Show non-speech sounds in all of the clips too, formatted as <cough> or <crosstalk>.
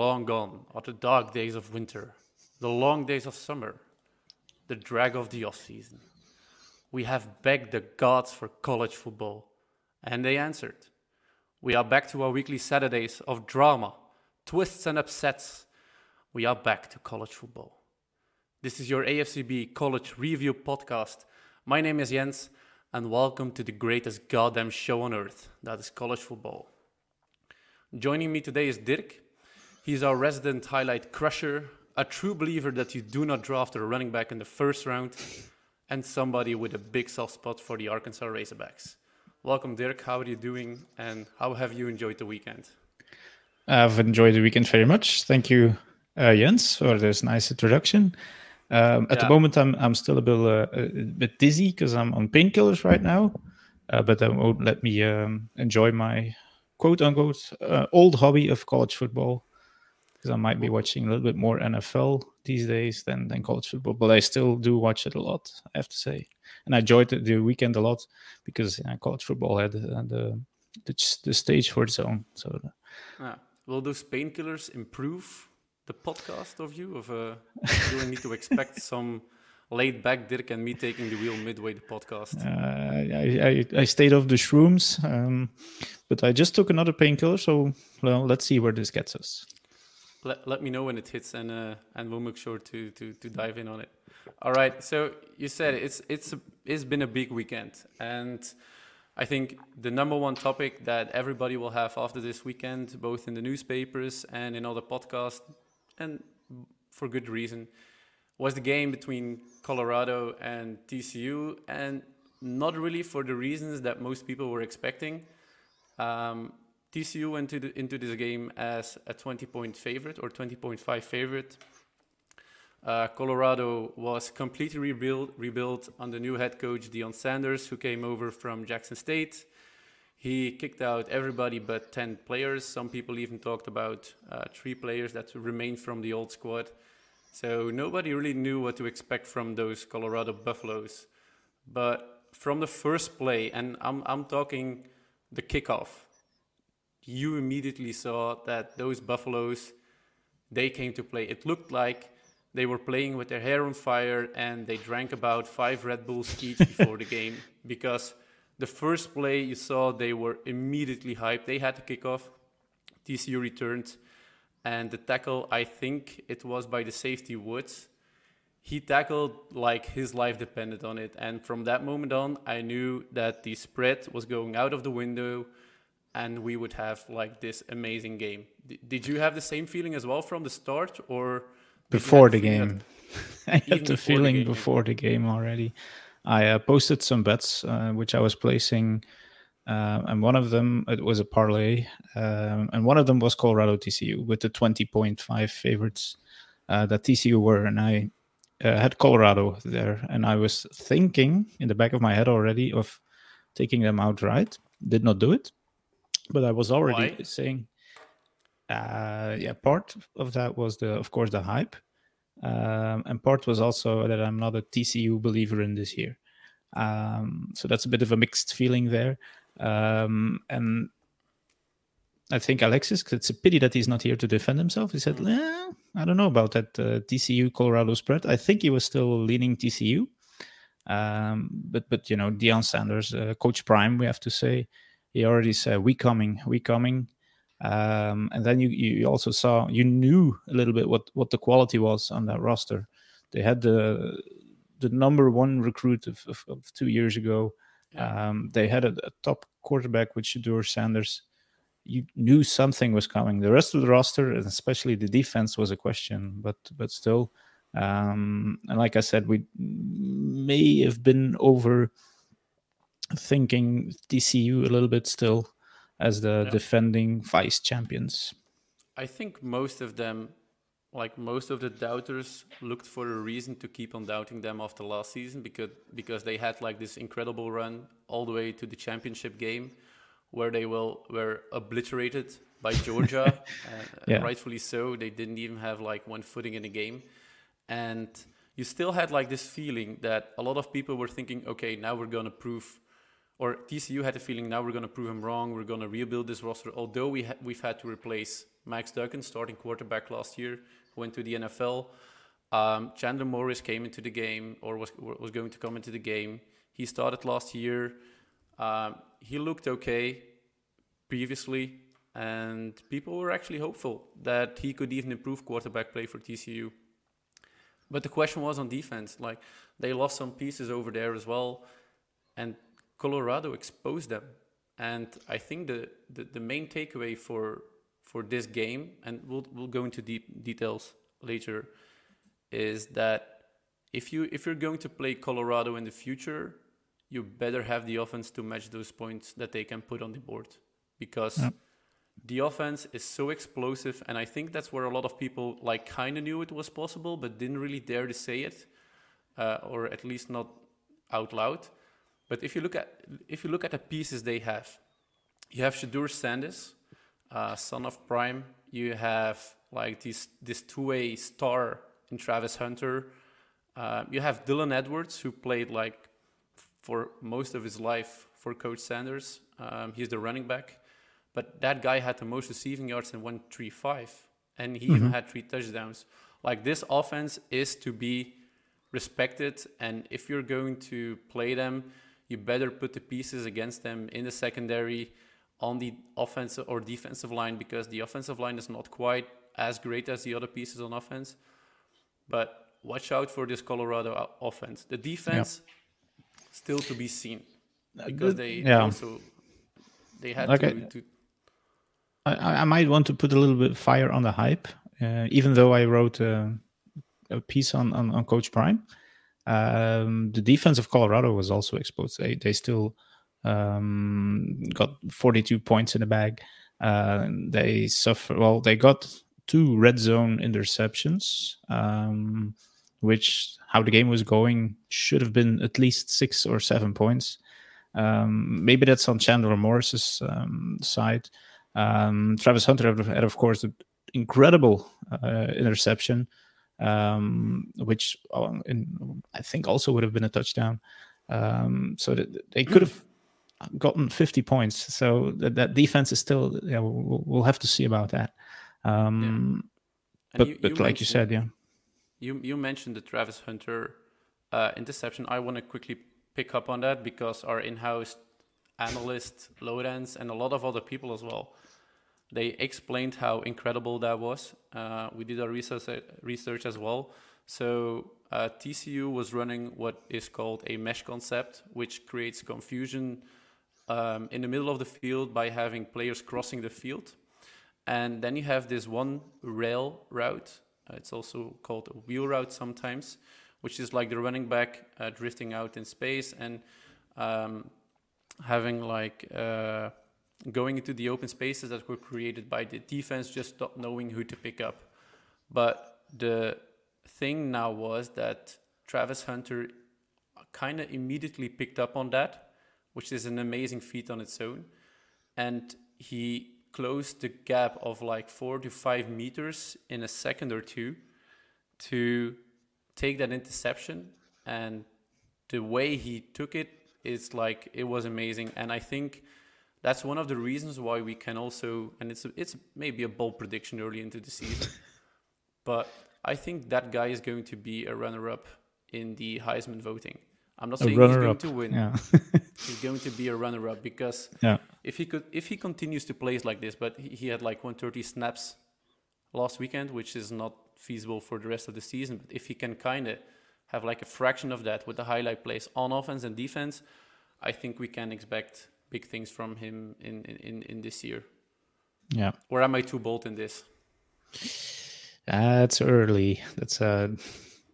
long gone are the dark days of winter, the long days of summer, the drag of the off season. We have begged the gods for college football, and they answered. We are back to our weekly Saturdays of drama, twists, and upsets. We are back to college football. This is your AFCB College Review Podcast. My name is Jens, and welcome to the greatest goddamn show on earth that is college football. Joining me today is Dirk. He's our resident highlight crusher, a true believer that you do not draft a running back in the first round, and somebody with a big soft spot for the Arkansas Razorbacks. Welcome, Dirk. How are you doing, and how have you enjoyed the weekend? I've enjoyed the weekend very much. Thank you, uh, Jens, for this nice introduction. Um, at yeah. the moment, I'm I'm still a bit uh, a bit dizzy because I'm on painkillers right now, uh, but that won't let me um, enjoy my quote unquote uh, old hobby of college football because I might be watching a little bit more NFL these days than, than college football, but I still do watch it a lot, I have to say. And I enjoyed the, the weekend a lot because college football had, had the, the, the stage for its own. So, yeah. will those painkillers improve the podcast of you? Of uh, do we need to expect <laughs> some laid back Dirk and me taking the wheel midway the podcast? Uh, I, I, I stayed off the shrooms, um, but I just took another painkiller. So well, let's see where this gets us let, let me know when it hits and uh, and we'll make sure to, to to dive in on it. All right so you said it's it's a, it's been a big weekend. And i think the number one topic that everybody will have after this weekend both in the newspapers and in other podcasts and for good reason was the game between colorado and tcu and not really for the reasons that most people were expecting. Um, TCU went into, the, into this game as a 20 point favorite or 20.5 favorite. Uh, Colorado was completely rebuilt, rebuilt under new head coach Deion Sanders, who came over from Jackson State. He kicked out everybody but 10 players. Some people even talked about uh, three players that remained from the old squad. So nobody really knew what to expect from those Colorado Buffaloes. But from the first play, and I'm, I'm talking the kickoff, you immediately saw that those Buffaloes, they came to play. It looked like they were playing with their hair on fire and they drank about five Red Bulls each before the game <laughs> because the first play you saw they were immediately hyped. They had to kick off. TCU returned and the tackle, I think it was by the safety Woods. He tackled like his life depended on it. And from that moment on, I knew that the spread was going out of the window and we would have like this amazing game. D did you have the same feeling as well from the start, or before the game? <laughs> I had the feeling the before the game already. I uh, posted some bets uh, which I was placing, uh, and one of them it was a parlay, um, and one of them was Colorado TCU with the twenty point five favorites uh, that TCU were, and I uh, had Colorado there, and I was thinking in the back of my head already of taking them outright. Did not do it but I was already Why? saying, uh, yeah, part of that was the, of course, the hype, um, and part was also that I'm not a TCU believer in this year. Um, so that's a bit of a mixed feeling there. Um, and I think Alexis, it's a pity that he's not here to defend himself. He said, eh, I don't know about that uh, TCU Colorado spread. I think he was still leaning TCU. Um, but, but, you know, Deion Sanders, uh, Coach Prime, we have to say, he already said we coming we coming. Um, and then you you also saw you knew a little bit what what the quality was on that roster. They had the the number one recruit of, of, of two years ago. Yeah. um, they had a, a, top quarterback with Shedeur Sanders. You knew something was coming. The rest of the roster and especially the defense was a question but but still um, and like I said we may have been over thinking TCU a little bit still as the yeah. defending vice champions. I think most of them, like most of the doubters, looked for a reason to keep on doubting them after last season because because they had like this incredible run all the way to the championship game, where they will were obliterated by Georgia, and <laughs> uh, yeah. rightfully so. They didn't even have like one footing in the game, and you still had like this feeling that a lot of people were thinking, okay, now we're gonna prove or TCU had a feeling now we're going to prove him wrong. We're going to rebuild this roster. Although we ha- we've had to replace Max Duggan, starting quarterback last year, went to the NFL. Um, Chandler Morris came into the game, or was was going to come into the game. He started last year. Um, he looked okay previously, and people were actually hopeful that he could even improve quarterback play for TCU. But the question was on defense. Like they lost some pieces over there as well, and Colorado exposed them. And I think the, the, the main takeaway for for this game, and we'll we'll go into deep details later, is that if you if you're going to play Colorado in the future, you better have the offense to match those points that they can put on the board, because. Yep the offense is so explosive and i think that's where a lot of people like kind of knew it was possible but didn't really dare to say it uh, or at least not out loud but if you look at if you look at the pieces they have you have Shedeur Sanders uh, son of prime you have like this this two-way star in travis hunter uh, you have dylan edwards who played like for most of his life for coach sanders um, he's the running back but that guy had the most receiving yards in 135, and he mm-hmm. even had three touchdowns. Like this offense is to be respected, and if you're going to play them, you better put the pieces against them in the secondary on the offensive or defensive line because the offensive line is not quite as great as the other pieces on offense. But watch out for this Colorado offense. The defense yeah. still to be seen uh, because they yeah. also they had okay. to, to I, I, might want to put a little bit fire on the hype, uh, even though I wrote a, a piece on, on, on Coach Prime. Um, the defense of Colorado was also exposed. They they still um, got 42 points in the bag. Uh, they suffer. Well, they got two red zone interceptions, um, which how the game was going should have been at least six or seven points. Um, maybe that's on Chandler Morris's um, side. Um, Travis Hunter had, of course, an incredible uh, interception, um, which uh, in, I think also would have been a touchdown. Um, so that they could have gotten 50 points. So that, that defense is still, yeah, we'll, we'll have to see about that. Um, yeah. But, you, you like you said, yeah. You, you mentioned the Travis Hunter uh, interception. I want to quickly pick up on that because our in-house analyst Lorenz and a lot of other people as well they explained how incredible that was. Uh, we did our research, research as well. So uh, TCU was running what is called a mesh concept, which creates confusion um, in the middle of the field by having players crossing the field. And then you have this one rail route. Uh, it's also called a wheel route sometimes, which is like the running back uh, drifting out in space and um, having like uh, going into the open spaces that were created by the defense, just not knowing who to pick up. But the thing now was that Travis Hunter kind of immediately picked up on that, which is an amazing feat on its own. And he closed the gap of like four to five meters in a second or two to take that interception. And the way he took it is like, it was amazing. And I think that's one of the reasons why we can also, and it's it's maybe a bold prediction early into the season, <laughs> but I think that guy is going to be a runner-up in the Heisman voting. I'm not a saying he's going to win. Yeah. <laughs> he's going to be a runner-up because yeah. if he could, if he continues to play like this, but he, he had like 130 snaps last weekend, which is not feasible for the rest of the season. But if he can kind of have like a fraction of that with the highlight plays on offense and defense, I think we can expect big things from him in in in this year. Yeah. Or am I too bold in this? That's early. That's uh,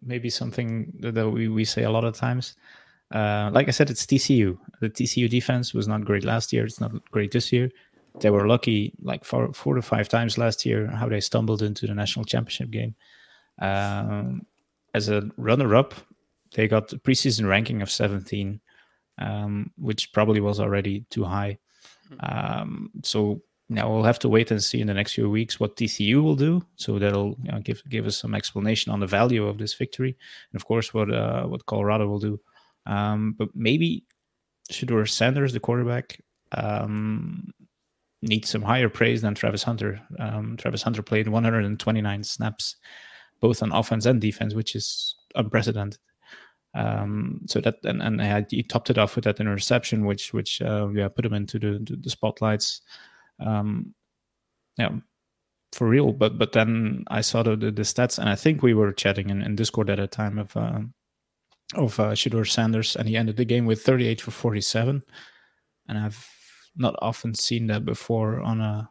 maybe something that we, we say a lot of times. Uh, like I said, it's TCU. The TCU defense was not great last year. It's not great this year. They were lucky, like four, four to five times last year, how they stumbled into the national championship game. Um, as a runner-up, they got the preseason ranking of 17 um, which probably was already too high. Hmm. Um, so now we'll have to wait and see in the next few weeks what TCU will do. So that'll you know, give give us some explanation on the value of this victory, and of course what uh, what Colorado will do. Um, but maybe Shedeur Sanders, the quarterback, um, need some higher praise than Travis Hunter. Um, Travis Hunter played 129 snaps, both on offense and defense, which is unprecedented. Um, so that and, and he topped it off with that interception, which which uh, yeah put him into the the, spotlights. Um, yeah, for real. But but then I saw the, the, the stats, and I think we were chatting in, in Discord at a time of uh, of uh, Shedeur Sanders, and he ended the game with 38 for 47, and I've not often seen that before on a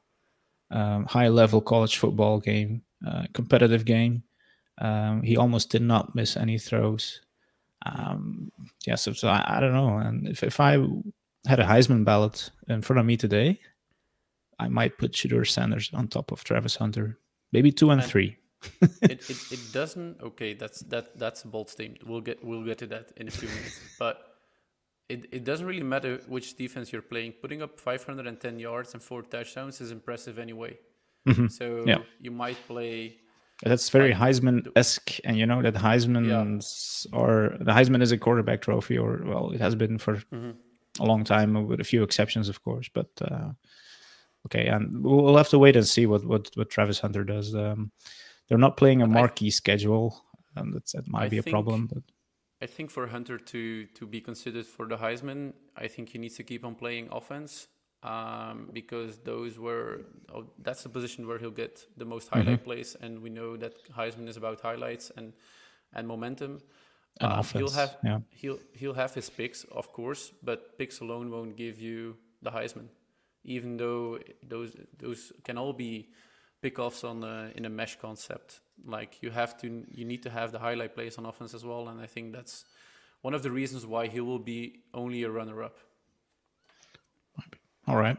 um, high level college football game, uh, competitive game. Um, he almost did not miss any throws um, yeah, so, so I, I, don't know. And if, if I had a Heisman ballot in front of me today, I might put Shedeur Sanders on top of Travis Hunter, maybe two and, and three. <laughs> it, it, it doesn't. Okay, that's that that's a bold statement. We'll get we'll get to that in a few minutes. <laughs> But it, it doesn't really matter which defense you're playing. Putting up 510 yards and four touchdowns is impressive anyway. Mm-hmm. So yeah. you might play that's very Heisman esque, and you know that Heisman's yeah. or the Heisman is a quarterback trophy, or well, it has been for mm-hmm. a long time, with a few exceptions, of course. But uh, okay, and we'll have to wait and see what what, what Travis Hunter does. Um, they're not playing a marquee I, schedule, and that's, that might I be a problem. But I think for Hunter to to be considered for the Heisman, I think he needs to keep on playing offense um, because those were oh, that's the position where he'll get the most highlight mm-hmm. plays, and we know that Heisman is about highlights and and momentum. And uh, offense, he'll have yeah. he'll he'll have his picks, of course, but picks alone won't give you the Heisman, even though those those can all be pickoffs on a, in a mesh concept. Like you have to you need to have the highlight plays on offense as well, and I think that's one of the reasons why he will be only a runner up. All right.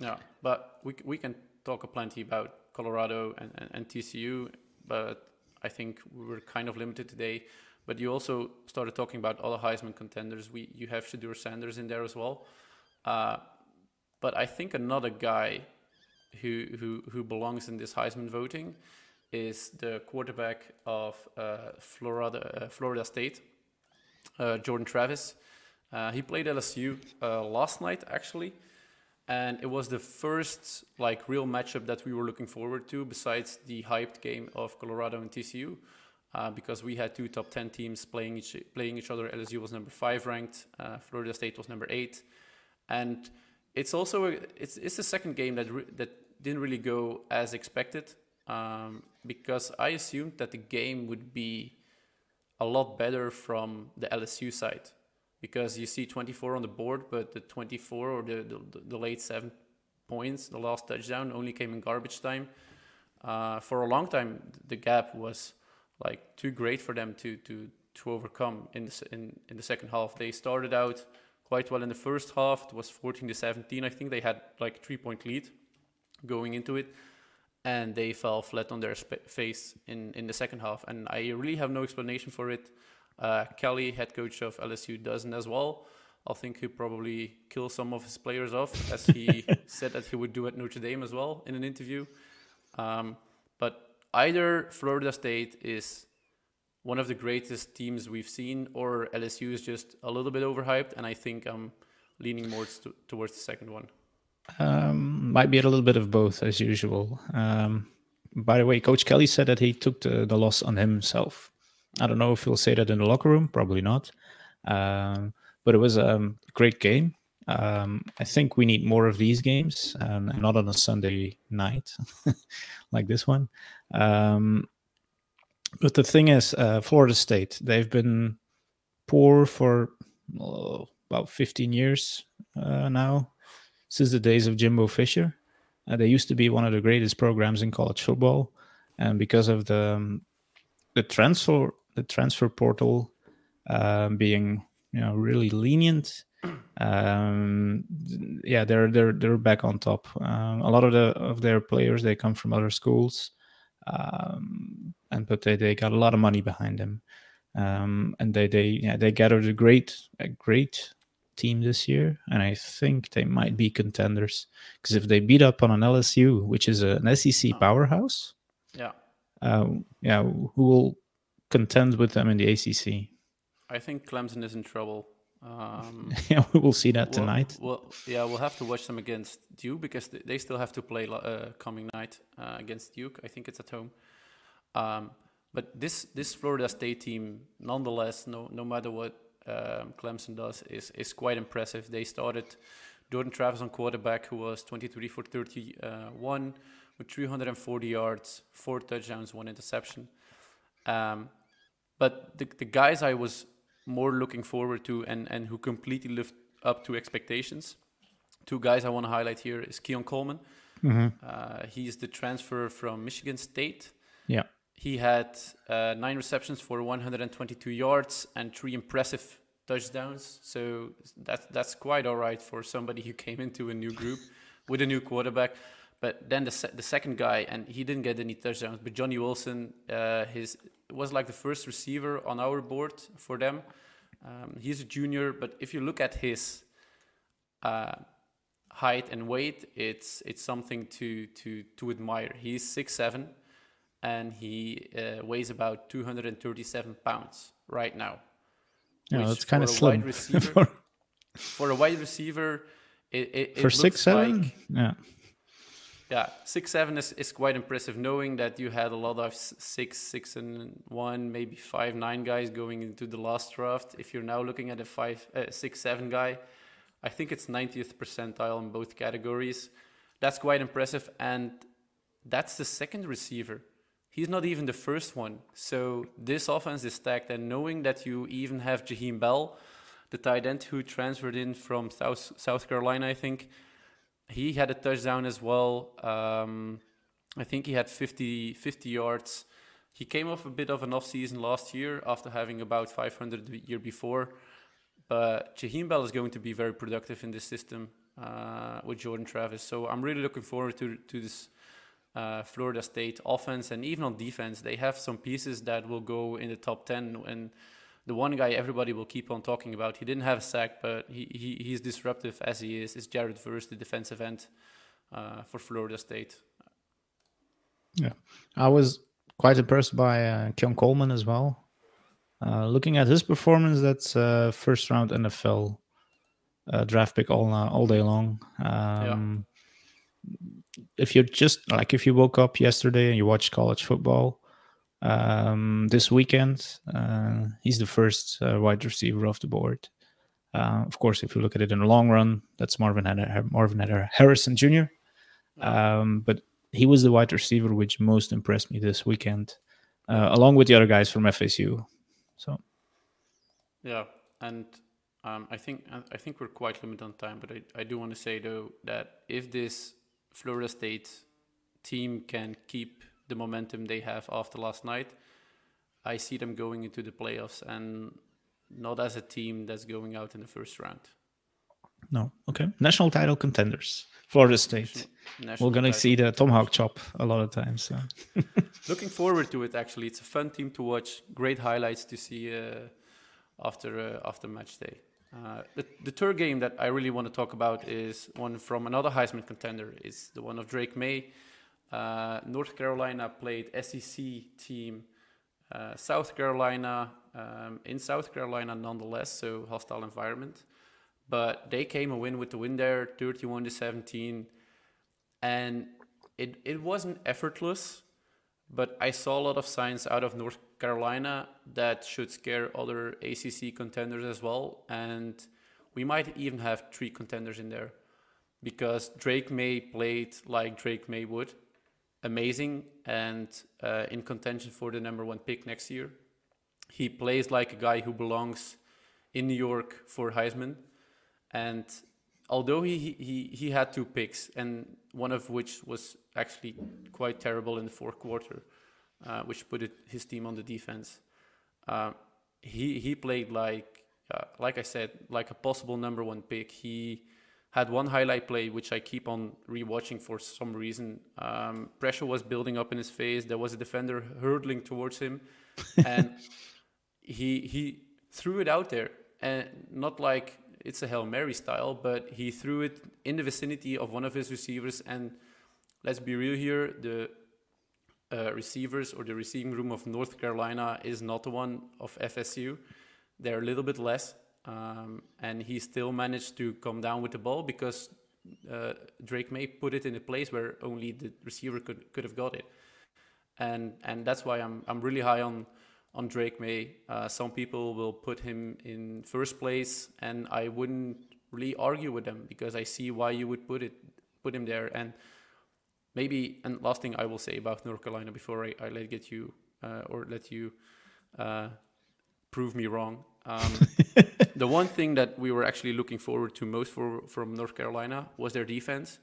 Yeah, but we we can talk a plenty about Colorado and, and, and TCU, but I think we were kind of limited today. But you also started talking about other Heisman contenders. We you have Shedeur Sanders in there as well. Uh, but I think another guy who who who belongs in this Heisman voting is the quarterback of uh, Florida uh, Florida State, uh, Jordan Travis. Uh, he played LSU uh, last night actually and it was the first like real matchup that we were looking forward to besides the hyped game of Colorado and TCU uh, because we had two top 10 teams playing each, playing each other. LSU was number 5 ranked uh, Florida State was number 8 and it's also a, it's it's the second game that re- that didn't really go as expected um, because I assumed that the game would be a lot better from the LSU side because you see 24 on the board, but the 24 or the, the, the late seven points, the last touchdown, only came in garbage time. Uh, for a long time, the gap was like too great for them to to to overcome in the in, in the second half. They started out quite well in the first half. It was 14 to 17. I think they had like three point lead going into it, and they fell flat on their face in in the second half. And I really have no explanation for it. Uh, Kelly, head coach of LSU, doesn't as well. I think he probably kill some of his players off, as he <laughs> said that he would do at Notre Dame as well in an interview. Um, but either Florida State is one of the greatest teams we've seen, or LSU is just a little bit overhyped, and I think I'm leaning more to, towards the second one. Um, might be a little bit of both, as usual. Um, by the way, Coach Kelly said that he took the, the loss on himself. I don't know if he'll say that in the locker room, probably not. Um, but it was a great game. Um, I think we need more of these games, and not on a Sunday night <laughs> like this one. Um, but the thing is, uh, Florida State, they've been poor for oh, about 15 years uh, now, since the days of Jimbo Fisher. Uh, they used to be one of the greatest programs in college football, and because of the um, the transfer the transfer portal um, being you know really lenient. Um, yeah, they're they're they're back on top. Um, a lot of the of their players they come from other schools, um, and but they, they got a lot of money behind them, um, and they they yeah they gathered a great a great team this year, and I think they might be contenders because if they beat up on an LSU, which is an SEC oh. powerhouse, yeah, uh, yeah, who will contend with them in the ACC? I think Clemson is in trouble. Um, <laughs> yeah, we will see that well, tonight. Well, yeah, we'll have to watch them against Duke because they still have to play uh, coming night uh, against Duke. I think it's at home. Um, but this this Florida State team, nonetheless, no no matter what um, Clemson does, is is quite impressive. They started Jordan Travis on quarterback, who was 23 for 31 with 340 yards, four touchdowns, one interception. Um, but the, the guys I was more looking forward to and, and who completely lived up to expectations, two guys I want to highlight here is Keon Coleman. Mm-hmm. Uh, he's the transfer from Michigan State. Yeah. He had uh, nine receptions for 122 yards and three impressive touchdowns. So that's that's quite all right for somebody who came into a new group with a new quarterback. But then the se- the second guy, and he didn't get any touchdowns. But Johnny Wilson, uh, his was like the first receiver on our board for them. Um, he's a junior, but if you look at his uh, height and weight, it's it's something to to to admire. He's six seven, and he uh, weighs about two hundred and thirty seven pounds right now. Yeah, that's kind of slim. Receiver, <laughs> for a wide receiver, it, it, for six seven, like, yeah yeah, six seven is, is quite impressive. Knowing that you had a lot of six, six and one, maybe five, nine guys going into the last draft. If you're now looking at a five, uh, six, seven guy, I think it's 90th percentile in both categories. That's quite impressive, and that's the second receiver. He's not even the first one. So this offense is stacked, and knowing that you even have Jaheim Bell, the tight end who transferred in from South South Carolina, I think he had a touchdown as well. Um, I think he had 50, 50 yards. He came off a bit of an off season last year after having about 500 the year before. But Jaheim Bell is going to be very productive in this system uh, with Jordan Travis. So I'm really looking forward to, to this uh, Florida State offense. And even on defense, they have some pieces that will go in the top 10. And the one guy everybody will keep on talking about. He didn't have a sack, but he, he he's disruptive as he is. Is Jared Verse, the defensive end uh, for Florida State? Yeah, I was quite impressed by uh, Keon Coleman as well. Uh, looking at his performance, that's uh, first round NFL uh, draft pick all uh, all day long. Um, yeah. If you're just like if you woke up yesterday and you watched college football, um, this weekend. Uh, he's the first uh, wide receiver off the board. Uh, of course, if you look at it in the long run, that's Marvin Marvin Harrison Jr. Um, but he was the wide receiver which most impressed me this weekend, uh, along with the other guys from FSU. So, yeah, and um, I think I think we're quite limited on time, but I, I do want to say though that if this Florida State team can keep the momentum they have after last night, I see them going into the playoffs and not as a team that's going out in the first round. No, okay. National title contenders, Florida State. National, We're going to see the tomahawk chop a lot of times. So. <laughs> Looking forward to it. Actually, it's a fun team to watch. Great highlights to see uh, after uh, after match day. Uh, the, the third game that I really want to talk about is one from another Heisman contender. It's the one of Drake Maye uh, North Carolina played SEC team uh, South Carolina um, in South Carolina nonetheless, so hostile environment. But they came a win with the win there, 31 to 17, and it it wasn't effortless, but I saw a lot of signs out of North Carolina that should scare other ACC contenders as well, and we might even have three contenders in there because Drake Maye played like Drake Maye would amazing and uh, in contention for the number one pick next year. He plays like a guy who belongs in New York for Heisman. And although he, he, he had two picks, and one of which was actually quite terrible in the fourth quarter, uh, which put it, his team on the defense, uh, he, he played like, uh, like I said, like a possible number one pick. He had one highlight play which I keep on rewatching for some reason. Um, pressure was building up in his face. There was a defender hurtling towards him, <laughs> and he he threw it out there, and not like it's a hail mary style, but he threw it in the vicinity of one of his receivers. And let's be real here, the uh, receivers or the receiving room of North Carolina is not the one of FSU. They're a little bit less, um, and he still managed to come down with the ball because uh, Drake Maye put it in a place where only the receiver could could have got it, and and that's why I'm I'm really high on on Drake Maye. Uh, some people will put him in first place, and I wouldn't really argue with them because I see why you would put it put him there. And maybe and last thing I will say about North Carolina before I, I let get you uh, or let you uh, prove me wrong. Um, <laughs> the one thing that we were actually looking forward to most for, from North Carolina was their defense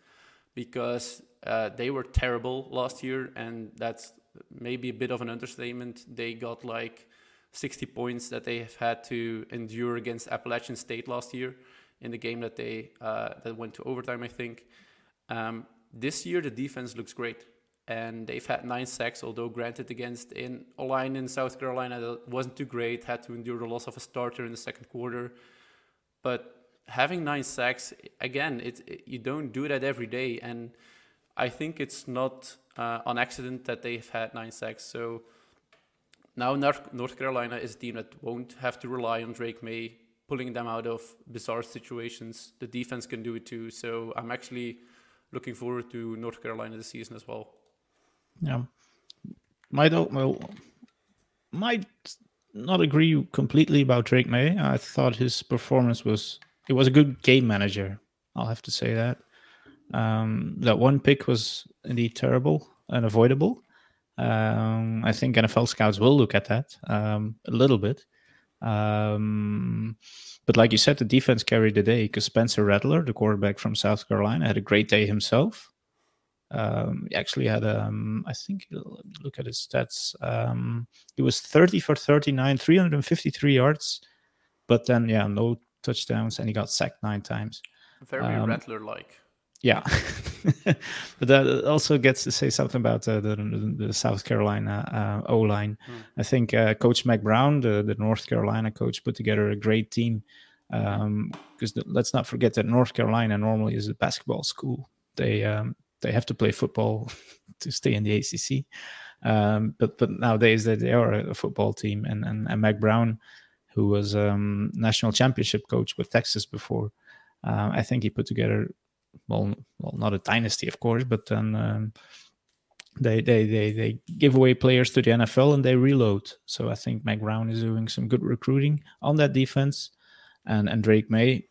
because uh, they were terrible last year, and that's maybe a bit of an understatement. They got like 60 points that they have had to endure against Appalachian State last year in the game that they uh, that went to overtime, I think. Um, this year, the defense looks great, and they've had nine sacks. Although granted, against in a line in South Carolina that wasn't too great, had to endure the loss of a starter in the second quarter. But having nine sacks again, it, it you don't do that every day, and I think it's not uh, on accident that they've had nine sacks. So now North Carolina is a team that won't have to rely on Drake Maye pulling them out of bizarre situations. The defense can do it too. So I'm actually looking forward to North Carolina this season as well. Yeah, might well might not agree completely about Drake Maye. I thought his performance was it was a good game manager. I'll have to say that. Um, that one pick was indeed terrible, unavoidable. Um, I think NFL scouts will look at that um, a little bit. Um, but like you said, the defense carried the day because Spencer Rattler, the quarterback from South Carolina, had a great day himself. Um, he actually had, um, I think, look at his stats. Um, he was 30 for 39, 353 yards, but then, yeah, no touchdowns, and he got sacked nine times. Very um, Rattler like. Yeah, <laughs> but that also gets to say something about uh, the, the, South Carolina uh, O line. Mm. I think uh, Coach Mack Brown, the, the North Carolina coach, put together a great team. Because um, let's not forget that North Carolina normally is a basketball school. They um, they have to play football <laughs> to stay in the ACC. Um, but but nowadays they, they are a football team, and and, and Mack Brown, who was um, national championship coach with Texas before, uh, I think he put together well, well, not a dynasty, of course, but then um, they, they they they give away players to the NFL and they reload. So I think Mack Brown is doing some good recruiting on that defense, and and Drake Maye,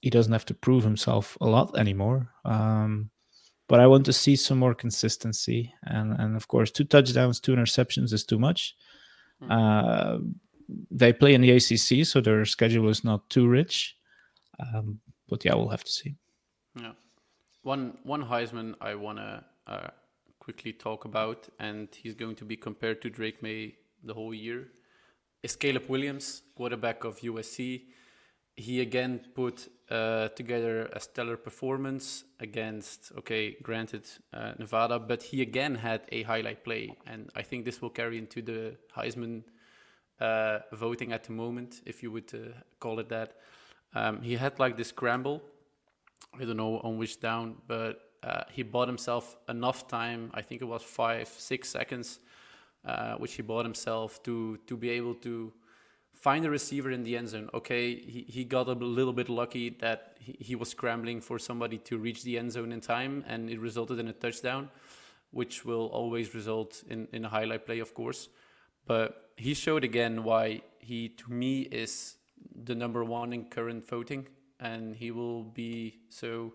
he doesn't have to prove himself a lot anymore. Um, but I want to see some more consistency, and and of course, two touchdowns, two interceptions is too much. Mm-hmm. Uh, they play in the ACC, so their schedule is not too rich. Um, but yeah, we'll have to see. Yeah. One one Heisman I want to uh, quickly talk about, and he's going to be compared to Drake Maye the whole year, is Caleb Williams, quarterback of USC. He again put uh, together a stellar performance against, okay, granted uh, Nevada, but he again had a highlight play, and I think this will carry into the Heisman uh, voting at the moment, if you would uh, call it that. Um, he had like this scramble I don't know on which down, but uh, he bought himself enough time. I think it was five, six seconds, uh, which he bought himself to to be able to find a receiver in the end zone. Okay, he, he got a little bit lucky that he, he was scrambling for somebody to reach the end zone in time, and it resulted in a touchdown, which will always result in, in a highlight play, of course. But he showed again why he, to me, is the number one in current voting and he will be so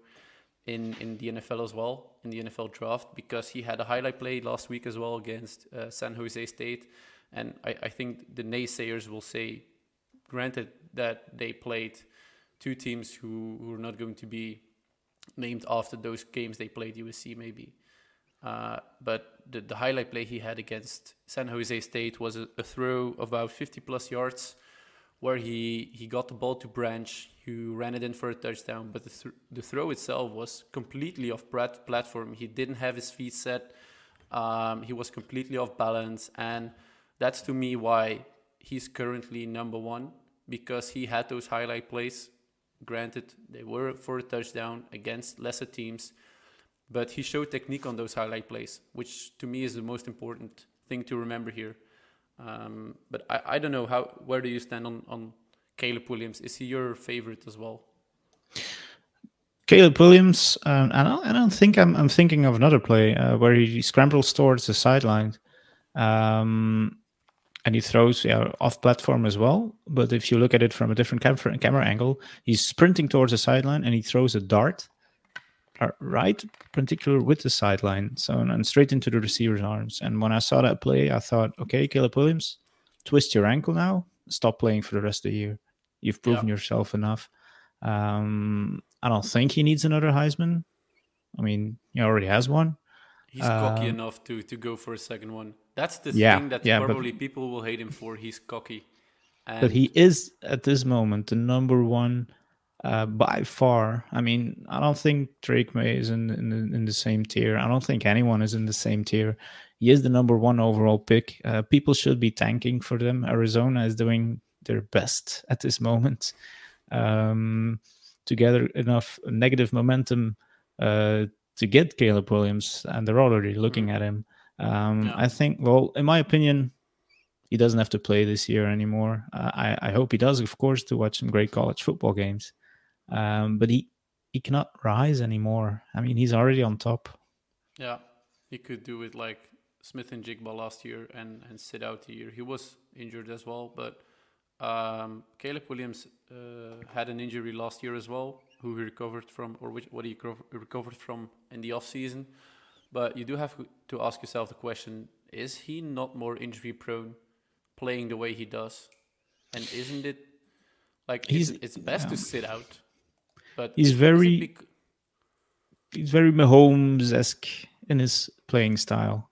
in in the NFL as well in the NFL draft because he had a highlight play last week as well against uh, San Jose State, and I, I think the naysayers will say, granted that they played two teams who, who are not going to be named after those games they played USC maybe. Uh, but the, the highlight play he had against San Jose State was a, a throw of about 50 plus yards where he, he got the ball to Branch, who ran it in for a touchdown, but the, th- the throw itself was completely off plat- platform. He didn't have his feet set. Um, he was completely off balance, and that's to me why he's currently number one because he had those highlight plays. Granted, they were for a touchdown against lesser teams, but he showed technique on those highlight plays, which to me is the most important thing to remember here. Um, but I, I don't know how. Where do you stand on on Caleb Williams. Is he your favorite as well? Caleb Williams, um, and I don't, think I'm, I'm thinking of another play uh, where he scrambles towards the sideline. Um, and he throws yeah, off platform as well. But if you look at it from a different camera, camera angle, he's sprinting towards the sideline and he throws a dart uh, right particular with the sideline, so and straight into the receiver's arms. And when I saw that play, I thought, okay, Caleb Williams, twist your ankle now, stop playing for the rest of the year. You've proven yeah. yourself enough. Um, I don't think he needs another Heisman. I mean, he already has one. He's cocky um, enough to to go for a second one. That's the yeah, thing that yeah, probably but, people will hate him for. He's cocky. And but he is at this moment the number one uh, by far. I mean, I don't think Drake Maye is in in the, in the, same tier. I don't think anyone is in the same tier. He is the number one overall pick. Uh, people should be thanking for them. Arizona is doing their best at this moment um, to gather enough negative momentum uh, to get Caleb Williams, and they're already looking mm. at him. Um. I think, well, in my opinion, he doesn't have to play this year anymore. Uh, I, I hope he does, of course, to watch some great college football games. Um, but he he cannot rise anymore. I mean, he's already on top. Yeah, he could do it like Smith-Njigba last year and and sit out the year. He was injured as well, but um, Caleb Williams uh, had an injury last year as well, who he recovered from, or which, what he recovered from in the off season. But you do have to ask yourself the question: Is he not more injury prone, playing the way he does? And isn't it like he's, it's, it's best yeah. to sit out? But he's very he's very Mahomes esque in his playing style.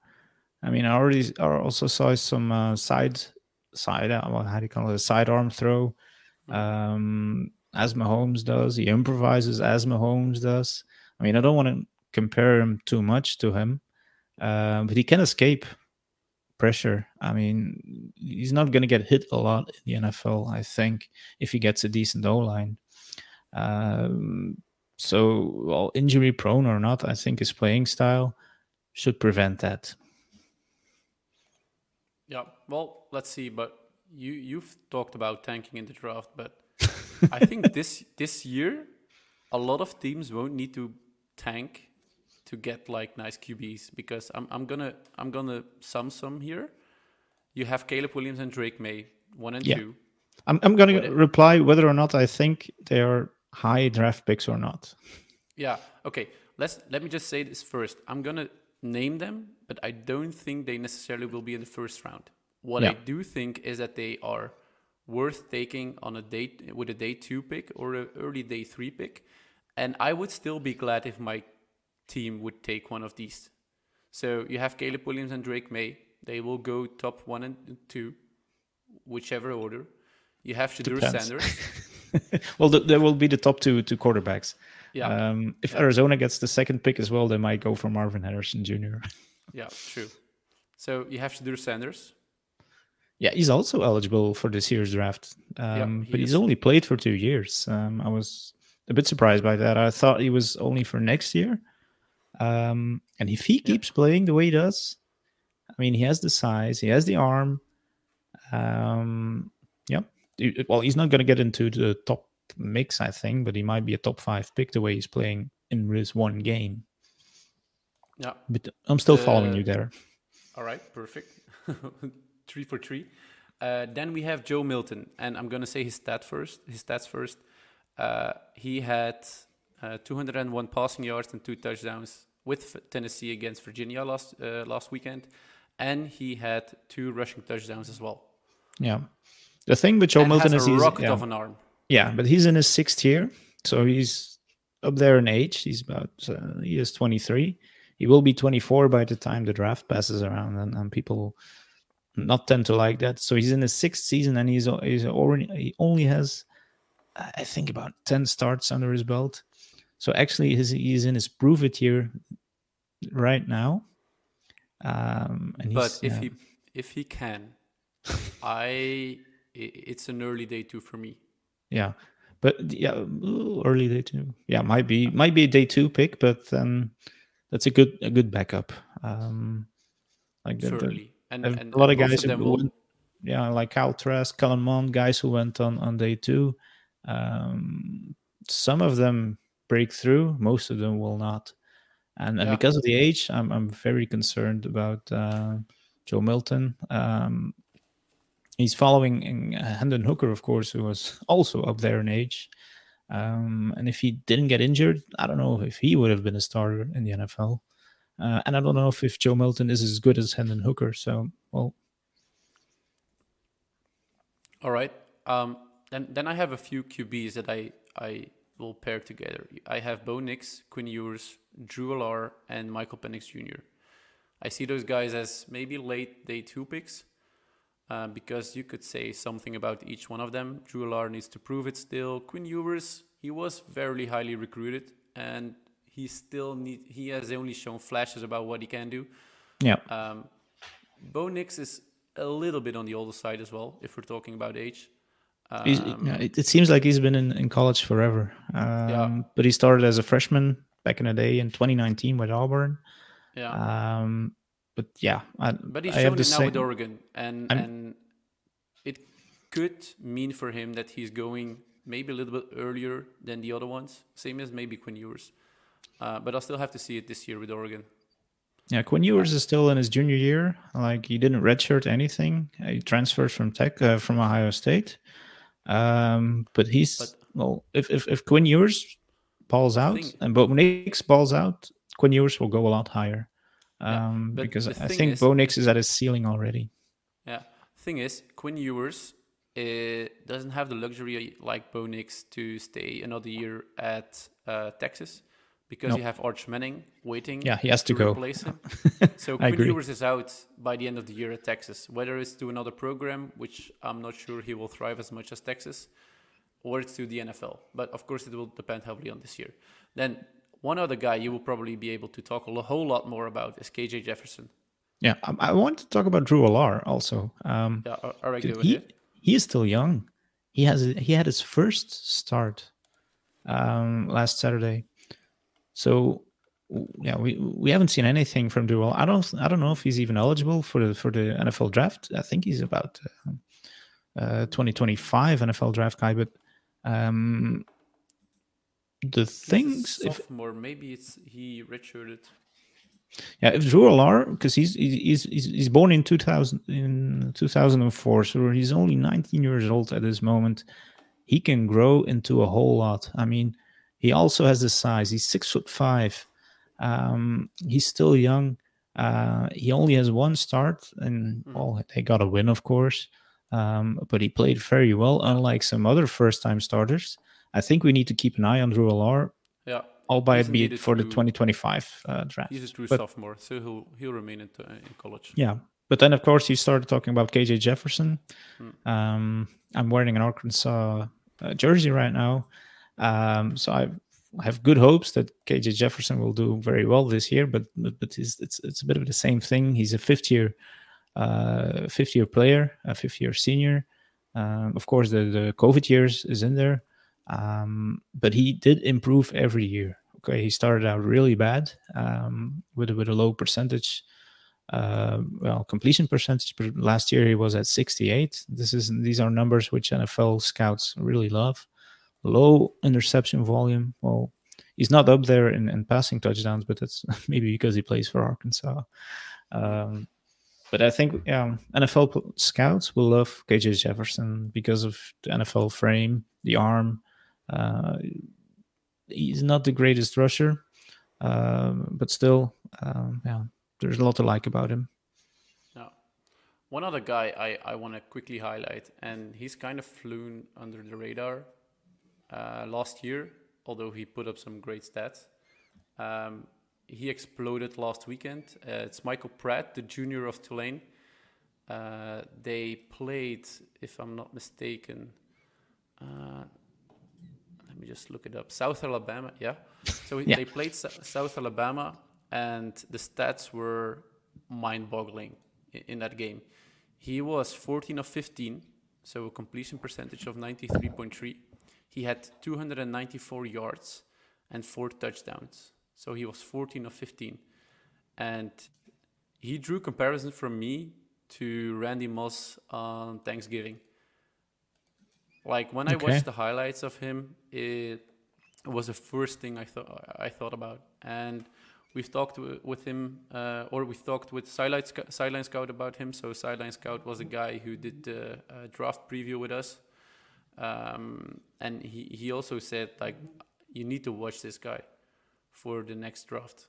I mean, I already I also saw some uh, side side uh, well, how do you call it a sidearm throw, hmm. um, as Mahomes does. He improvises as Mahomes does. I mean, I don't want to compare him too much to him, uh, but he can escape pressure. I mean, he's not going to get hit a lot in the NFL. I think if he gets a decent O line. Um, so, well, injury prone or not, I think his playing style should prevent that. Yeah, well, let's see. But you you've talked about tanking in the draft, but <laughs> I think this this year a lot of teams won't need to tank to get like nice QBs because I'm I'm gonna I'm gonna sum some here. You have Caleb Williams and Drake Maye, one and yeah. two. I'm I'm gonna reply whether or not I think they are high draft picks or not. Yeah. Okay. Let's let me just say this first. I'm gonna name them, but I don't think they necessarily will be in the first round. What yeah. I do think is that they are worth taking on a date with a day two pick or an early day three pick. And I would still be glad if my team would take one of these. So you have Caleb Williams and Drake Maye. They will go top one and two, whichever order. You have Shedeur Sanders. <laughs> well, the, there will be the top two two quarterbacks. Yeah. Um, if yeah. Arizona gets the second pick as well, they might go for Marvin Harrison Jr. <laughs> yeah, true. So you have Shedeur Sanders. Yeah, he's also eligible for this year's draft, um, he but he's only played for two years. Um, I was a bit surprised by that. I thought he was only for next year. Um, and if he keeps playing the way he does, I mean, he has the size, he has the arm. Um, yep, well, he's not going to get into the top mix, I think, but he might be a top five pick the way he's playing in this one game. Yeah, but I'm still uh, following you there. All right, perfect. <laughs> three for three. Uh, then we have Joe Milton, and I'm going to say his stat first. His stats first. Uh, he had uh, 201 passing yards and two touchdowns with Tennessee against Virginia last uh, last weekend, and he had two rushing touchdowns as well. Yeah. The thing with Joe and Milton is he's rocket yeah. of an arm. Yeah, but he's in his sixth year, so he's up there in age. He's about uh, he is 23. He will be 24 by the time the draft passes around, and, and people not tend to like that. So he's in his sixth season, and he's he's already he only has I think about 10 starts under his belt. So actually, his, he's in his prove it year right now. Um, and but if he if he can, I it's an early day two for me. Yeah, but yeah, early day two. Yeah, might be might be a day two pick, but um, that's a good a good backup. Um, like the, and, and, a lot of guys of will... yeah, like Kyle Trask, Kellen Mond, guys who went on on day two. Um, some of them break through, most of them will not. And, yeah. and because of the age, I'm I'm very concerned about uh, Joe Milton. Um, he's following Hendon Hooker, of course, who was <laughs> also up there in age. Um, and if he didn't get injured, I don't know if he would have been a starter in the NFL. Uh, and I don't know if, if Joe Milton is as good as Hendon Hooker. So, well. All right. Um, then, then I have a few QBs that I, I will pair together. I have Bo Nix, Quinn Ewers, Drew Allar, and Michael Penix Jr. I see those guys as maybe late day two picks uh, because you could say something about each one of them. Drew Allar needs to prove it still. Quinn Ewers, he was very highly recruited and he still need he has only shown flashes about what he can do. Yeah. Um, Bo Nix is a little bit on the older side as well, if we're talking about age. Um, it, it, seems like he's been in, in college forever. Um, yeah. But he started as a freshman back in the day in 2019 with Auburn. Yeah. Um, but yeah, I, but he's I shown it now same, with Oregon, and I'm, and it could mean for him that he's going maybe a little bit earlier than the other ones, same as maybe Quinn Ewers. Uh, but I'll still have to see it this year with Oregon. Yeah, Quinn Ewers is still in his junior year. Like he didn't redshirt anything. He transferred from Tech uh, from Ohio State. Um, but he's but, well, if, if if Quinn Ewers balls out thing, and Bo Nix balls out, Quinn Ewers will go a lot higher. Um, yeah, because I think is, Bo Nix is at his ceiling already. Yeah. Thing is, Quinn Ewers uh, doesn't have the luxury like Bo Nix to stay another year at uh, Texas because nope. you have Arch Manning waiting. Yeah, he has to, to go. Replace him. <laughs> so Quinn Ewers is out by the end of the year at Texas. Whether it's to another program, which I'm not sure he will thrive as much as Texas, or it's to the NFL. But of course, it will depend heavily on this year. Then one other guy you will probably be able to talk a whole lot more about is KJ Jefferson. Yeah, I, I want to talk about Drew Allar also. Um, yeah, all right, he, he is still young. He has he had his first start um, last Saturday so yeah, we we haven't seen anything from Duval. I don't I don't know if he's even eligible for the for the NFL draft. I think he's about uh, uh, 2025 NFL draft guy, but um, the things sophomore, if, maybe it's he redshirted. Yeah, if Drew Allar, because he's he's he's he's born in 2000 in 2004, so he's only 19 years old at this moment. He can grow into a whole lot. I mean, he also has the size. He's six foot five. Um, he's still young. Uh, he only has one start, and well, they got a win, of course. Um, but he played very well, unlike some other first-time starters. I think we need to keep an eye on Drew Allar. Yeah, albeit be it for the 2025 uh, draft. He's a true but, sophomore, so he'll he'll remain in, uh, in college. Yeah, but then of course you started talking about KJ Jefferson. Mm. Um, I'm wearing an Arkansas uh, jersey right now. Um, so I have good hopes that KJ Jefferson will do very well this year, but but, it's, it's, it's a bit of the same thing. He's a fifth year uh, fifth year player, a fifth year senior. Um, of course, the the COVID years is in there, um, but he did improve every year. Okay, he started out really bad um, with with a low percentage. Uh, well, completion percentage, but last year he was at 68. This is these are numbers which NFL scouts really love low interception volume. Well, he's not up there in, in passing touchdowns, but that's <laughs> maybe because he plays for Arkansas. Um, but I think NFL scouts will love KJ Jefferson because of the NFL frame, the arm. Uh, he's not the greatest rusher, um, but still, um, yeah, there's a lot to like about him. One other guy I, I want to quickly highlight, and he's kind of flown under the radar uh, last year, although he put up some great stats. Um, he exploded last weekend. Uh, it's Michael Pratt, the junior of Tulane. Uh, they played, if I'm not mistaken, uh, let me just look it up. South Alabama, yeah. So <laughs> yeah. they played South Alabama, and the stats were mind-boggling in, in that game. He was 14 of 15, so a completion percentage of 93.3 he had 294 yards and four touchdowns. So he was 14 of 15. And he drew comparison from me to Randy Moss on Thanksgiving. Like when I watched the highlights of him, it was the first thing I thought I thought about. And we've talked with him, uh, or we talked with Sideline, Sc- Sideline Scout about him. So Sideline Scout was a guy who did the uh, draft preview with us, um, and he he also said like you need to watch this guy for the next draft.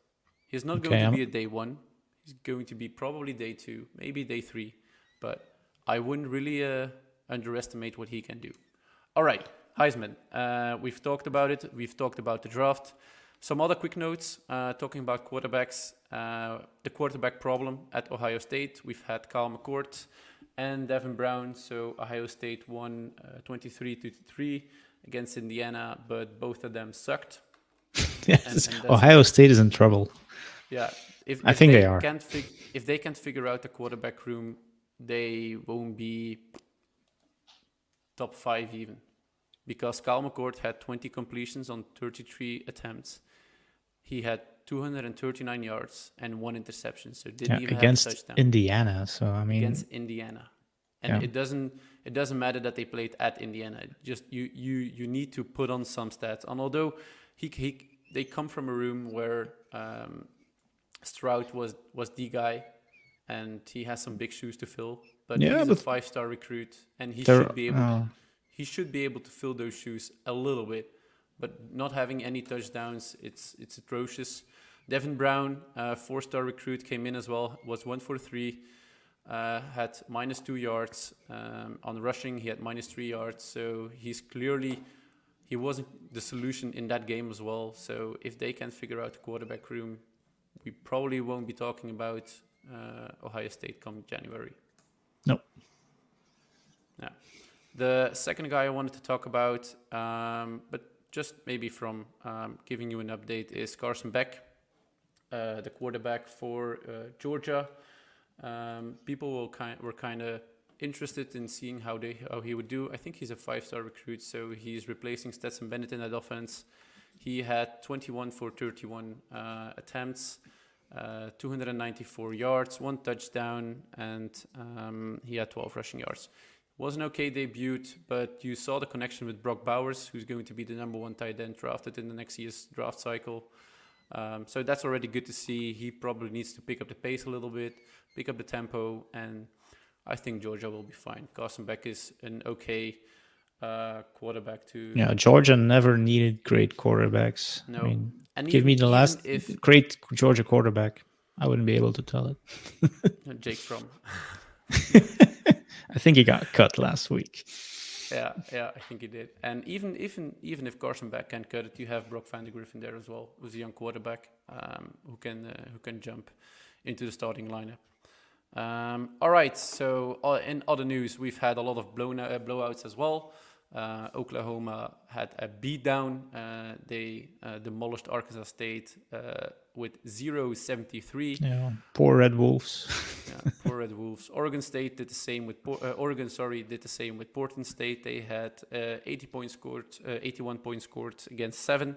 He's not okay, going to I'm... be a day one. He's going to be probably day two, maybe day three, but I wouldn't really uh, underestimate what he can do. All right, Heisman. Uh, we've talked about it. We've talked about the draft. Some other quick notes uh, talking about quarterbacks. Uh, the quarterback problem at Ohio State. We've had Kyle McCord and Devin Brown. So Ohio State won uh, 23 to 3 against Indiana, but both of them sucked. <laughs> yes, and, and Ohio State is in trouble. Yeah, if, I think they, they are. Can't fig- if they can't figure out the quarterback room, they won't be top five even, because Kyle McCord had 20 completions on 33 attempts. He had 239 yards and one interception, so didn't yeah, even against have a touchdown. Indiana. So I mean, against Indiana, and yeah. it doesn't it doesn't matter that they played at Indiana. just you you you need to put on some stats. And although he, he they come from a room where um, Stroud was was the guy, and he has some big shoes to fill. But yeah, he's but a five star recruit, and he should be able. To, uh, he should be able to fill those shoes a little bit, but not having any touchdowns, it's it's atrocious. Devin Brown, uh, four star recruit, came in as well. Was one for three. Uh, had minus two yards um, on rushing. He had minus three yards. So he's clearly he wasn't the solution in that game as well. So if they can figure out the quarterback room, we probably won't be talking about uh, Ohio State come January. No. Yeah. The second guy I wanted to talk about, um, but just maybe from um, giving you an update, is Carson Beck, uh, the quarterback for uh, Georgia. Um, people kind, were kind of interested in seeing how they how he would do. I think he's a five star recruit, so he's replacing Stetson Bennett in that offense. He had 21 for 31 uh, attempts, uh, 294 yards, one touchdown, and um, he had 12 rushing yards. Was an okay debut, but you saw the connection with Brock Bowers, who's going to be the number one tight end drafted in the next year's draft cycle. Um, so that's already good to see. He probably needs to pick up the pace a little bit, pick up the tempo, and I think Georgia will be fine. Carson Beck is an okay uh, quarterback to. Yeah, Georgia never needed great quarterbacks. No, I mean, and give even, me the last if, great Georgia quarterback. I wouldn't be able to tell it. <laughs> Jake Fromm. <laughs> I think he got cut last week. Yeah, <laughs> yeah, I think he did. And even even even if Carson Beck can't cut it, you have Brock Vandagriff there as well, who's a young quarterback um, who can uh, who can jump into the starting lineup. Um, all right, so uh, in other news, we've had a lot of blown, uh, blowouts as well. Uh, Oklahoma had a beatdown. Uh, they uh, demolished Arkansas State uh, with 0-73. Yeah, poor Red Wolves. <laughs> yeah, poor Red Wolves. Oregon State did the same with Oregon. Sorry, did the same with Portland State. They had 80 points scored, 81 points scored against seven.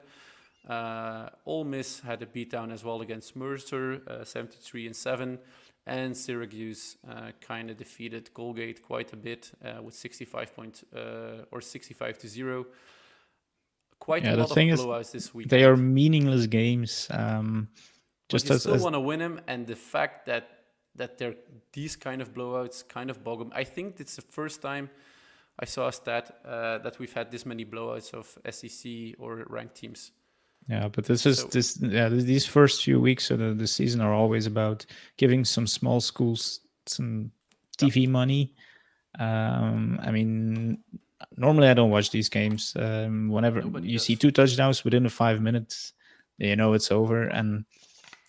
Ole Miss had a beatdown as well against Mercer, 73 and seven and Syracuse uh, kind of defeated Colgate quite a bit uh, with 65 point uh, or 65 to zero. Quite yeah, a lot of blowouts this week. They are meaningless games. Um, just but you as, still as... want to win them, and the fact that that they're these kind of blowouts kind of bog them. I think it's the first time I saw a stat uh, that we've had this many blowouts of SEC or ranked teams. Yeah, but this is so, this yeah these first few weeks of the, the season are always about giving some small schools some TV money. Um, I mean, normally I don't watch these games. Um, whenever you does. see two touchdowns within the five minutes, you know it's over. And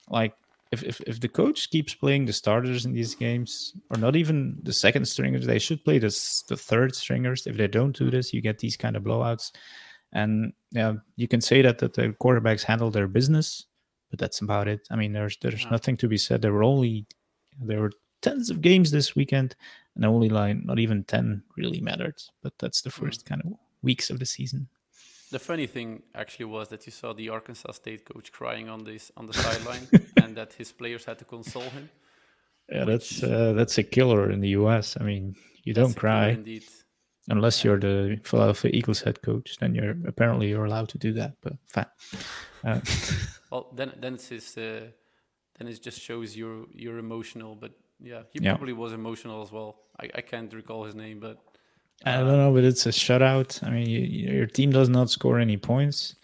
like if, if if the coach keeps playing the starters in these games, or not even the second stringers, they should play this the third stringers. If they don't do this, you get these kind of blowouts. And yeah, you can say that that the quarterbacks handle their business, but that's about it. I mean, there's there's yeah. nothing to be said. There were only there were tens of games this weekend, and only like not even ten really mattered. But that's the first mm. kind of weeks of the season. The funny thing actually was that you saw the Arkansas State coach crying on this on the <laughs> sideline, and that his players had to console him. Yeah, that's uh, that's a killer in the U.S. I mean, you don't cry indeed. unless you're the Philadelphia Eagles head coach. Then you're apparently you're allowed to do that. But fine. Uh, <laughs> well, then then it's his, uh, then it just shows you're you're emotional. But yeah, he Yeah. probably was emotional as well. I, I can't recall his name, but I don't know, but it's a shutout. I mean, you, you- your team does not score any points,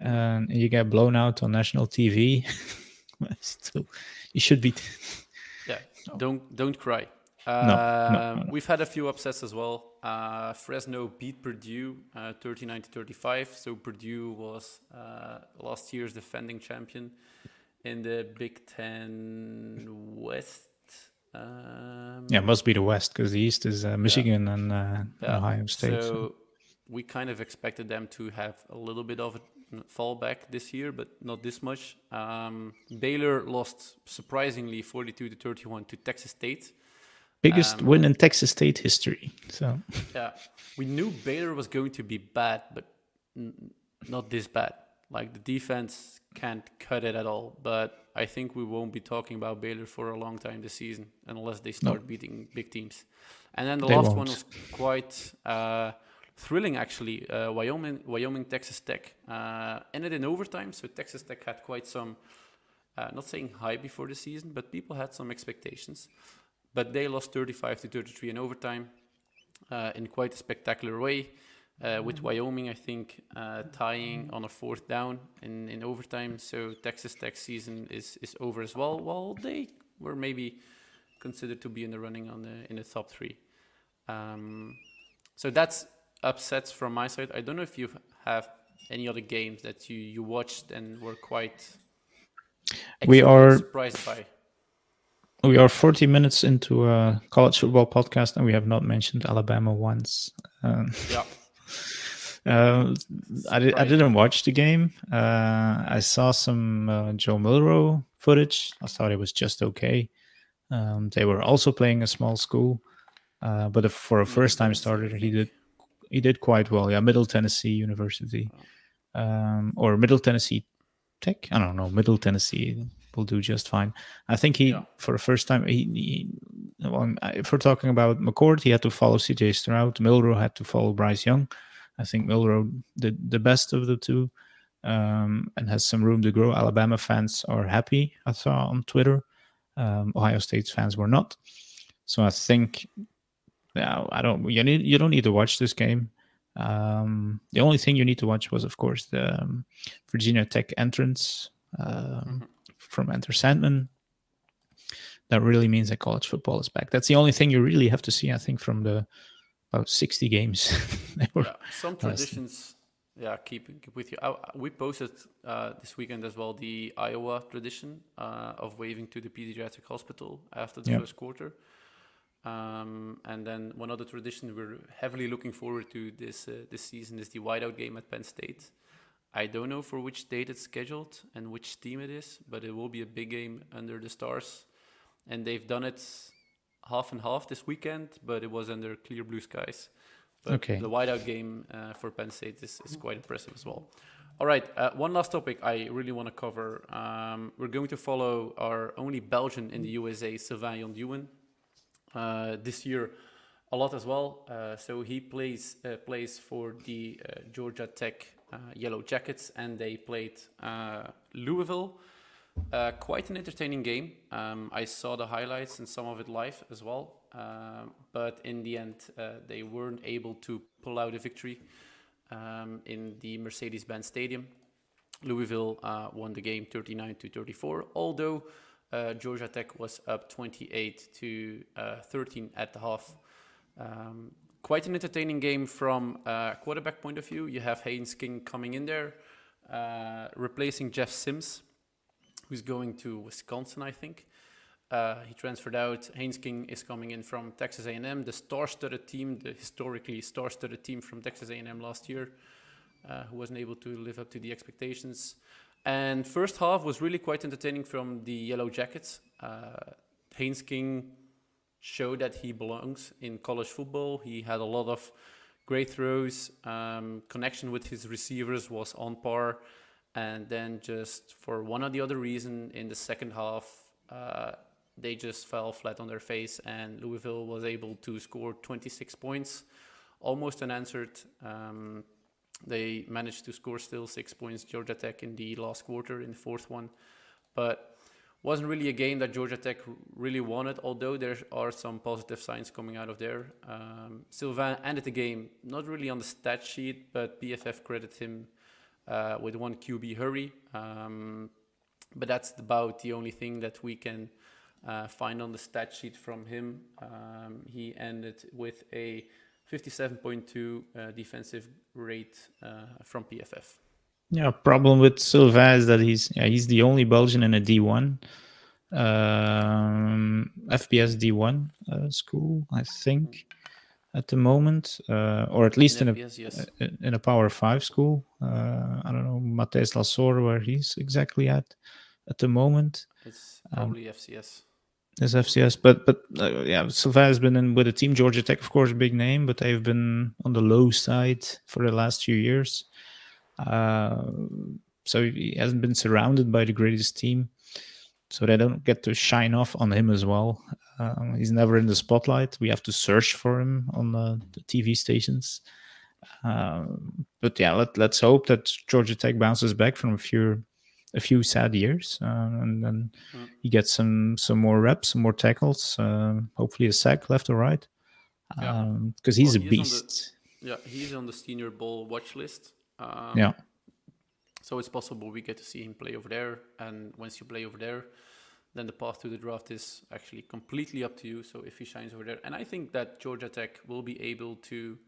and you get blown out on national TV. <laughs> Still, you should be. yeah, <laughs> don't don't cry. no, no, Um, no. We've had a few upsets as well. Uh, Fresno beat Purdue uh, 39 to 35. So Purdue was uh, last year's defending champion in the Big Ten West. Um, Yeah, must be the West because the East is uh, Michigan and uh, Yeah, Ohio State. So so- we kind of expected them to have a little bit of a fallback this year, but not this much. Um, Baylor lost surprisingly 42 to 31 to Texas State. Biggest um, win in Texas State history. So Yeah, we knew Baylor was going to be bad, but n- not this bad. Like the defense can't cut it at all. But I think we won't be talking about Baylor for a long time this season unless they start beating big teams. And then the They last one won't. was quite uh, thrilling, actually. Uh, Wyoming, Wyoming, Texas Tech uh, ended in overtime. So Texas Tech had quite some, uh, not saying high before the season, but people had some expectations. But they lost 35 to 33 in overtime uh, in quite a spectacular way. Uh, with Wyoming, I think, uh, tying on a fourth down in, in overtime. So Texas Tech season is, is over as well. While they were maybe considered to be in the running on the in the top three. Um, so that's upsets from my side. I don't know if you have any other games that you, you watched and were quite We are- surprised by. we are 40 minutes into a college football podcast, and we have not mentioned Alabama once. Um, Yeah. <laughs> Uh, I, di- I didn't watch the game. Uh, I saw some uh, Joe Milroe footage. I thought it was just okay. Um, they were also playing a small school, uh, but for a first-time starter, he did he did quite well. Yeah, Middle Tennessee University, um, or Middle Tennessee Tech. I don't know. Middle Tennessee will do just fine. I think he Yeah. for the first time. He, he if we're talking about McCord, he had to follow CJ Stroud. Milroe had to follow Bryce Young. I think Milroe did the best of the two um, and has some room to grow. Alabama fans are happy, I saw on Twitter. Um, Ohio State fans were not. So I think, yeah, I don't. You need you don't need to watch this game. Um, the only thing you need to watch was, of course, the um, Virginia Tech entrance um, from Enter Sandman. That really means that college football is back. That's the only thing you really have to see, I think, from the about 60 games. <laughs> Were- Yeah, some traditions, yeah, keep, keep with you. I, we posted uh, this weekend as well the Iowa tradition uh, of waving to the pediatric hospital after the Yeah. first quarter. Um, and then one other tradition we're heavily looking forward to this uh, this season is the whiteout game at Penn State. I don't know for which date it's scheduled and which team it is, but it will be a big game under the stars. And they've done it half and half this weekend, but it was under clear blue skies. But Okay. the whiteout game uh, for Penn State is, is quite impressive as well. All right, uh, one last topic I really want to cover. Um, we're going to follow our only Belgian in the USA, Sylvain Yondjouen, uh, this year a lot as well. Uh, so he plays uh, plays for the uh, Georgia Tech uh, Yellow Jackets, and they played uh, Louisville. Uh, quite an entertaining game. Um, I saw the highlights and some of it live as well. Um, but in the end, uh, they weren't able to pull out a victory um, in the Mercedes-Benz Stadium. Louisville uh, won the game 39 to 34, although uh, Georgia Tech was up 28 to uh, 13 at the half. Um, quite an entertaining game from a quarterback point of view. You have Haynes King coming in there, uh, replacing Jeff Sims, who's going to Wisconsin, I think. Uh, he transferred out. Haynes King is coming in from Texas A&M, the star-studded team, the historically star-studded team from Texas A&M last year, uh, who wasn't able to live up to the expectations. And first half was really quite entertaining from the Yellow Jackets. Uh, showed that he belongs in college football. He had a lot of great throws. Um, connection with his receivers was on par. And then just for one or the other reason in the second half, uh, they just fell flat on their face, and Louisville was able to score 26 points, almost unanswered. Um, they managed to score still six points, Georgia Tech, in the last quarter, in the fourth one. But wasn't really a game that Georgia Tech really wanted, although there are some positive signs coming out of there. Um, Sylvain ended the game not really on the stat sheet, but PFF credited him uh, with one QB hurry. Um, but that's about the only thing that we can uh, find on the stat sheet from him. Um, he ended with a 57.2 uh, defensive rate uh, from PFF. Yeah, problem with Sylvain is that he's yeah, he's the only Belgian in a D1, um, FBS D1 uh, school, I think, at the moment, uh, or at least in, a yes. Uh, in a Power Five school. Uh, I don't know Matthijs Lassor where he's exactly at at the moment. It's probably um, FCS. It's FCS, but but uh, yeah, Sylvain has been in with the team. Georgia Tech, of course, big name, but they've been on the low side for the last few years. Uh, so he hasn't been surrounded by the greatest team. So they don't get to shine off on him as well. Uh, he's never in the spotlight. We have to search for him on the, the TV stations. Uh, but yeah, let, let's hope that Georgia Tech bounces back from a few a few sad years, uh, and then mm. he gets some some more reps, some more tackles, uh, hopefully a sack left or right, because yeah. um, he's well, a he's beast. The, yeah, he's on the Senior Bowl watch list. Um, yeah. So it's possible we get to see him play over there. And once you play over there, then the path to the draft is actually completely up to you. So if he shines over there, and I think that Georgia Tech will be able to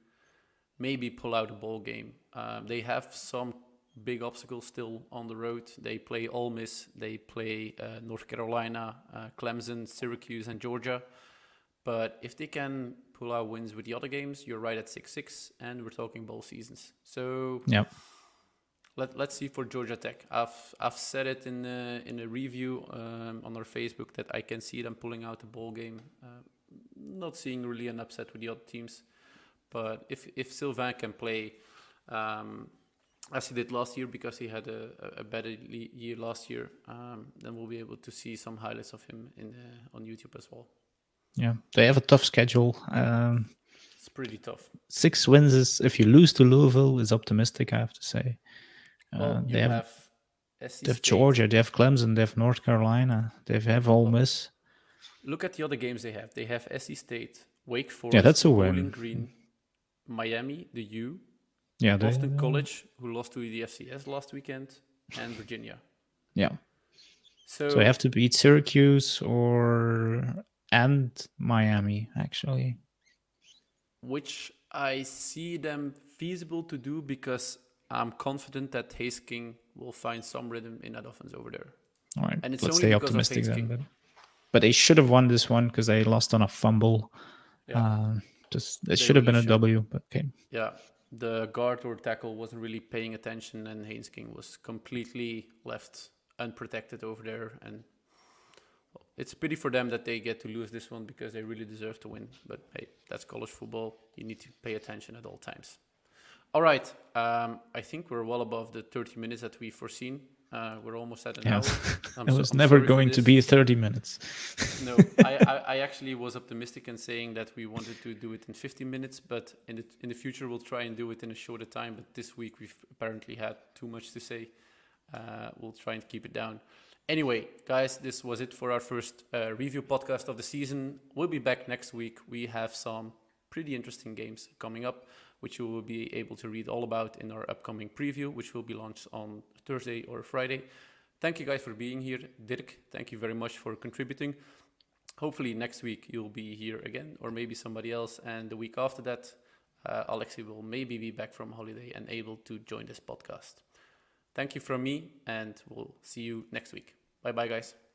maybe pull out a bowl game. Um, they have some big obstacles still on the road. They play Ole Miss, they play uh, North Carolina, uh, Clemson, Syracuse, and Georgia. But if they can pull out wins with the other games, you're right at six six, and we're talking bowl seasons. So yeah, let let's see for Georgia Tech. I've I've said it in a, in a review um, on our Facebook that I can see them pulling out a ball game. Uh, not seeing really an upset with the other teams, but if if Sylvain can play. Um, as he did last year because he had a, a better year last year, um, then we'll be able to see some highlights of him in uh, on YouTube as well. Yeah, they have a tough schedule. Um, it's pretty tough. Six wins is if you lose to Louisville is optimistic. I have to say. Well, uh, they have, have they have Georgia, they have Clemson, they have North Carolina, they have Ole Miss. Look at the other games they have. They have SC State, Wake Forest, yeah, that's a win. Green, Miami, the U, yeah, Boston they, College, who lost to the FCS last weekend, and Virginia. Yeah. So, so I have to beat Syracuse or and Miami actually. Which I see them feasible to do because I'm confident that Haynes King will find some rhythm in that offense over there. All right, and it's let's stay optimistic then. But, but, they should have won this one because they lost on a fumble. Yeah. Uh, just it should have been a should. W, but okay. Yeah, the guard or tackle wasn't really paying attention, and Haynes King was completely left unprotected over there, and it's a pity for them that they get to lose this one because they really deserve to win. But hey, that's college football. You need to pay attention at all times. All right. Um, I think we're well above the 30 minutes that we foreseen. Uh, we're almost at an yeah. hour. <laughs> it was so, never going to be 30 minutes. <laughs> no, <laughs> I, I, I, actually was optimistic in saying that we wanted to do it in 50 minutes, but in the, in the future we'll try and do it in a shorter time. But this week we've apparently had too much to say. Uh, we'll try and keep it down. Anyway, guys, this was it for our first uh, review podcast of the season. We'll be back next week. We have some pretty interesting games coming up, which you will be able to read all about in our upcoming preview, which will be launched on Thursday or Friday. Thank you guys for being here. Dirk, thank you very much for contributing. Hopefully, next week you'll be here again, or maybe somebody else. And the week after that, uh, Alexi will maybe be back from holiday and able to join this podcast. Thank you from me, and we'll see you next week. Bye bye, guys.